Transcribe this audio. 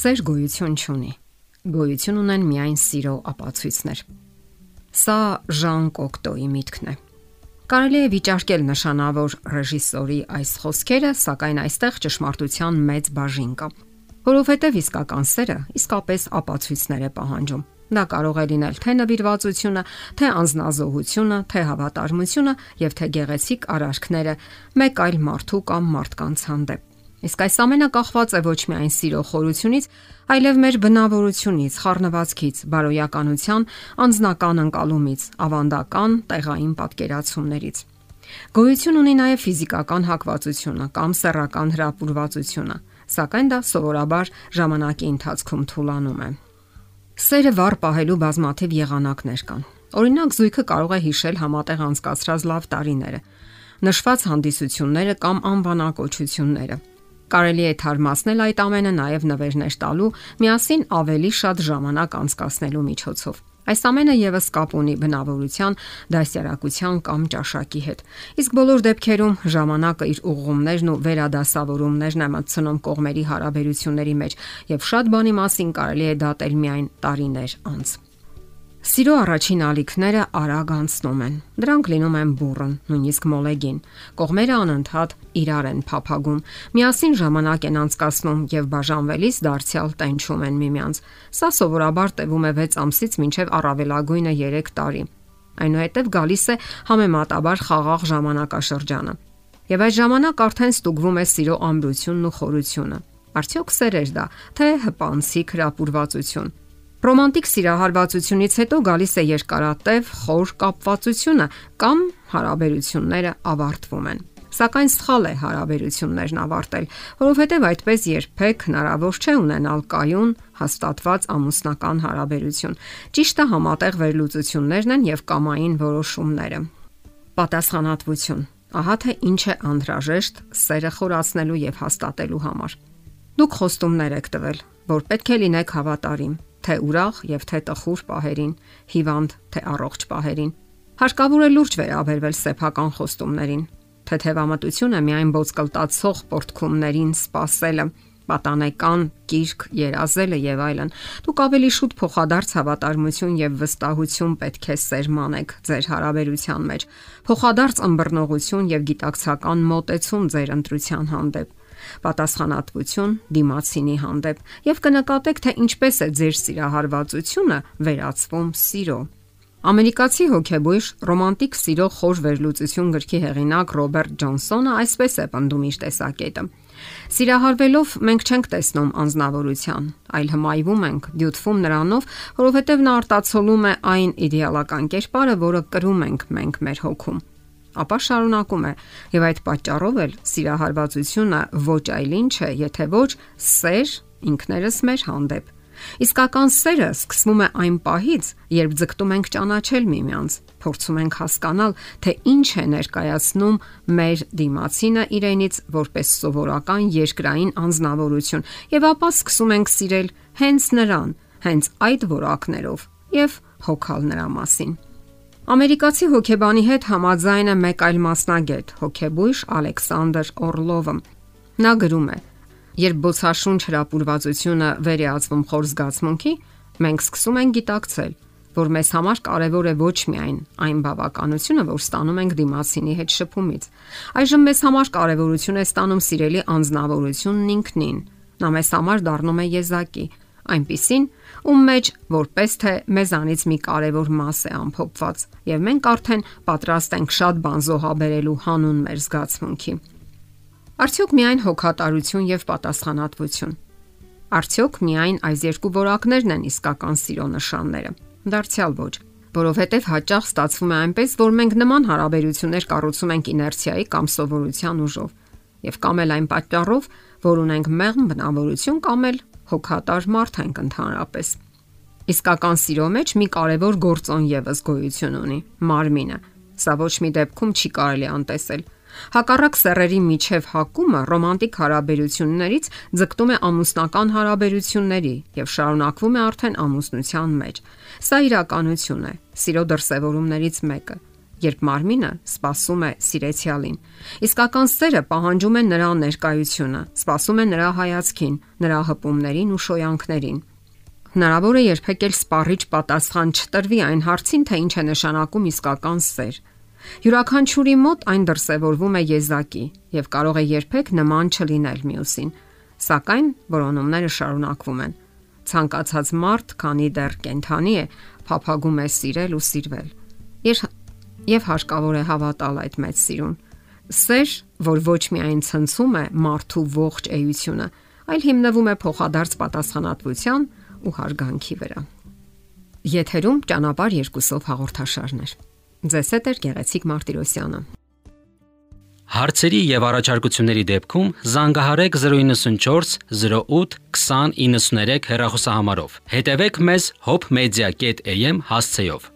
Սեր գոյություն չունի։ Գոյություն ունեն միայն սիրո ապացույցներ։ Սա Ժան Կոկտոյի միտքն է։ Կարելի է վիճարկել նշանավոր ռեժիսորի այս խոսքերը, սակայն այստեղ ճշմարտության մեծ բաժին կա։ Որովհետև իսկական սերը իսկապես ապացույցներ է պահանջում։ Դա կարող է լինել թե նվիրվածությունը, թե անznազողությունը, թե հավատարմությունը եւ թե գեղեցիկ արարքները մեկ այլ մարդու կամ մարդկանց հանդեպ։ Իսկ այս ամենը կախված է ոչ միայն սիրո խորությունից, այլև մեր բնավորությունից, խառնվածքից, բարոյականության, անznական անկալումից, ավանդական, տեղային պատկերացումներից։ Գոյություն ունի նաև ֆիզիկական հակվածությունը կամ սեռական հրապուրվածությունը, սակայն դա սովորաբար ժամանակի ընթացքում թուլանում է։ Սերը վառ պահելու բազմաթիվ եղանակներ կան։ Օրինակ զույգը կարող է հիշել համատեղ անցկացրած լավ տարիները, նշված հանդիսությունները կամ անվանակոչությունները։ Կարելի է թարմացնել այդ ամենը նաև նվերներ տալու, միասին ավելի շատ ժամանակ անցկացնելու միջոցով։ Այս ամենը եւս կապ ունի բնավորության, դասյարակության կամ ճաշակի հետ։ Իսկ բոլոր դեպքերում ժամանակը իր ուղղումներն ու վերադասավորումներն է մտցնում կողմերի հարաբերությունների մեջ, եւ շատ բանի մասին կարելի է դատել միայն տարիներ անց։ Սիրո առաջին ալիքները արագ անցնում են։ Դրանք լինում են բուրըն, նույնիսկ մոլեգին։ Կողմերը անընդհատ իրար են փափագում, միասին ժամանակ են անցկасնում եւ բաժանվելիս դարձյալ տենչում են միմյանց։ Սա սովորաբար տևում է 6 ամսից մինչև առավելագույնը 3 տարի։ Այնուհետև գալիս է համեմատաբար խաղաղ ժամանակաշրջանը։ Եվ այս ժամանակ արդեն ստուգվում է սիրո ամրությունն ու խորությունը։ Արդյոք սեր էր դա, թե հպանցիկ հրապուրվածություն։ Ռոմանտիկ սիրահարվածությունից հետո գալիս է երկարատև խոր կապվածությունը կամ հարաբերությունները ավարտվում են։ Սակայն սխալ է հարաբերություններն ավարտել, որովհետև այդպես երբեք հնարավոր չէ ունենալ կայուն, հաստատված ամուսնական հարաբերություն։ Ճիշտը համատեղ վերլուծություններն են եւ կամային որոշումները։ Պատասխանատվություն։ Ահա թե ինչ է անհրաժեշտ սերը խորացնելու եւ հաստատելու համար։ Դուք խոստումներ եք տվել, որ պետք է լինեք հավատարիմ, թե ուրախ եւ թե տխուր պահերին, հիվանդ թե առողջ պահերին։ Հարկավոր է լուրջ վերաբերվել սեփական խոստումներին, թե թևամտությունը միայն ողկլտացող պորտքումներին սпасելը, պատանեկան կիրք երազելը եւ այլն։ Դուք ավելի շուտ փոխադարձ հավատարմություն եւ վստահություն պետք է սերմանեք ձեր հարաբերության մեջ։ Փոխադարձ ըմբռնողություն եւ գիտակցական մոտեցում ձեր ընտրության հանդեպ պատասխանատվություն դիմացինի հանդեպ եւ կնկատեք, թե ինչպես է ձեր սիրահարվածությունը վերածվում սիրո։ Ամերիկացի հոգեբույժ ռոմանտիկ սիրո խոր վերլուծություն գրքի հեղինակ Ռոբերտ Ջոնսոնը այսպես է պնդում իր տեսակետը. Սիրահարվելով մենք չենք տեսնում անznավորության, այլ հմայվում ենք, դյութվում նրանով, որովհետև նա արտացոլում է այն իդեալական կերպարը, որը կրում ենք մենք մեր հոգում ապա շարունակում է. Եւ այդ պատճառով էլ սիրահարվածությունը ոչ այլ ինչ է, եթե ոչ սեր ինքներս մեր հանդեպ։ Իսկական սերը սկսվում է այն պահից, երբ ձգտում ենք ճանաչել միմյանց, փորձում ենք հասկանալ, թե ինչ է ներկայացնում մեր դիմացինը իրենից որպես սովորական երկրային անznավորություն, եւ ապա սկսում ենք սիրել հենց նրան, հենց այդ որակներով եւ հոգալ նրա մասին։ Ամերիկացի հոգեբանի հետ համաձայն է մեկ այլ մասնագետ, հոգեբույժ Ալեքսանդր Օրլովը։ Նա գրում է. Երբ բոցաշունչ հրապուրվածությունը վերիացվում խոր զգացմունքի, մենք սկսում ենք գիտակցել, որ մեզ համար կարևոր է ոչ միայն այն բավականությունը, որ ստանում ենք դիմասինի հետ շփումից։ Այժմ մեզ համար կարևորություն է ստանում սիրելի անznավորությունն ինքնին։ Նա մեզ համար դառնում է եզակի, այնպիսին, ում մեջ որպես թե մեզանից մի կարևոր մաս է ամփոփված, եւ մենք արդեն պատրաստ ենք շատ բան զոհաբերելու հանուն մեր զգացմունքի։ Արդյոք միայն հոգատարություն եւ պատասխանատվություն։ Արդյոք միայն այս երկու որակներն են իսկական սիրո նշանները։ Դարձյալ ոչ, որովհետև հաճախ ստացվում է այնպես, որ մենք նման հարաբերություններ կառուցում ենք իներցիայի կամ սովորության ուժով, եւ կամ էլ այն պատճառով, որ ունենք մեղմ բնավորություն կամ էլ հոգատար մարդ ենք ընդհանրապես։ Իսկական սիրո մեջ մի կարևոր գործոն եւս գոյություն ունի՝ մարմինը։ Սա ոչ մի դեպքում չի կարելի անտեսել։ Հակառակ սեռերի միջև հակումը ռոմանտիկ հարաբերություններից ձգտում է ամուսնական հարաբերությունների եւ շարունակվում է արդեն ամուսնության մեջ։ Սա իրականություն է, սիրո դրսևորումներից մեկը երբ մարմինը սпасում է սիրեցյալին։ Իսկական սերը պահանջում է նրա ներկայությունը, սпасում է նրա հայացքին, նրա հպումներին ու շոյանքներին։ Հնարավոր է երբեք էլ սպառիչ պատասխան չտրվի այն հարցին, թե ինչ է նշանակում իսկական սեր։ Յուրաքանչյուրի մոտ այն դրսևորվում է եզակի եւ կարող է երբեք նման չլինել մյուսին, սակայն որոնումները շարունակվում են։ Ցանկացած մարդ, քանի դեռ կենթանի է, փափագում է սիրել ու սիրվել։ Երբ Եվ հարկավոր է հավատալ այդ մեծ սիրուն։ Սեր, որ ոչ միայն ցնցում է մարդու ողջ էությունը, այլ հիմնվում է փոխադարձ պատասխանատվության ու հարգանքի վրա։ Եթերում ճանապար երկուսով հաղորդաշարներ։ Ձեզ հետ է գեղեցիկ Մարտիրոսյանը։ Հարցերի եւ առաջարկությունների դեպքում զանգահարեք 094 08 2093 հեռախոսահամարով։ Հետևեք մեզ hopmedia.am հասցեով։